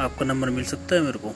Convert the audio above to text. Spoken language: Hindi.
आपका नंबर मिल सकता है मेरे को?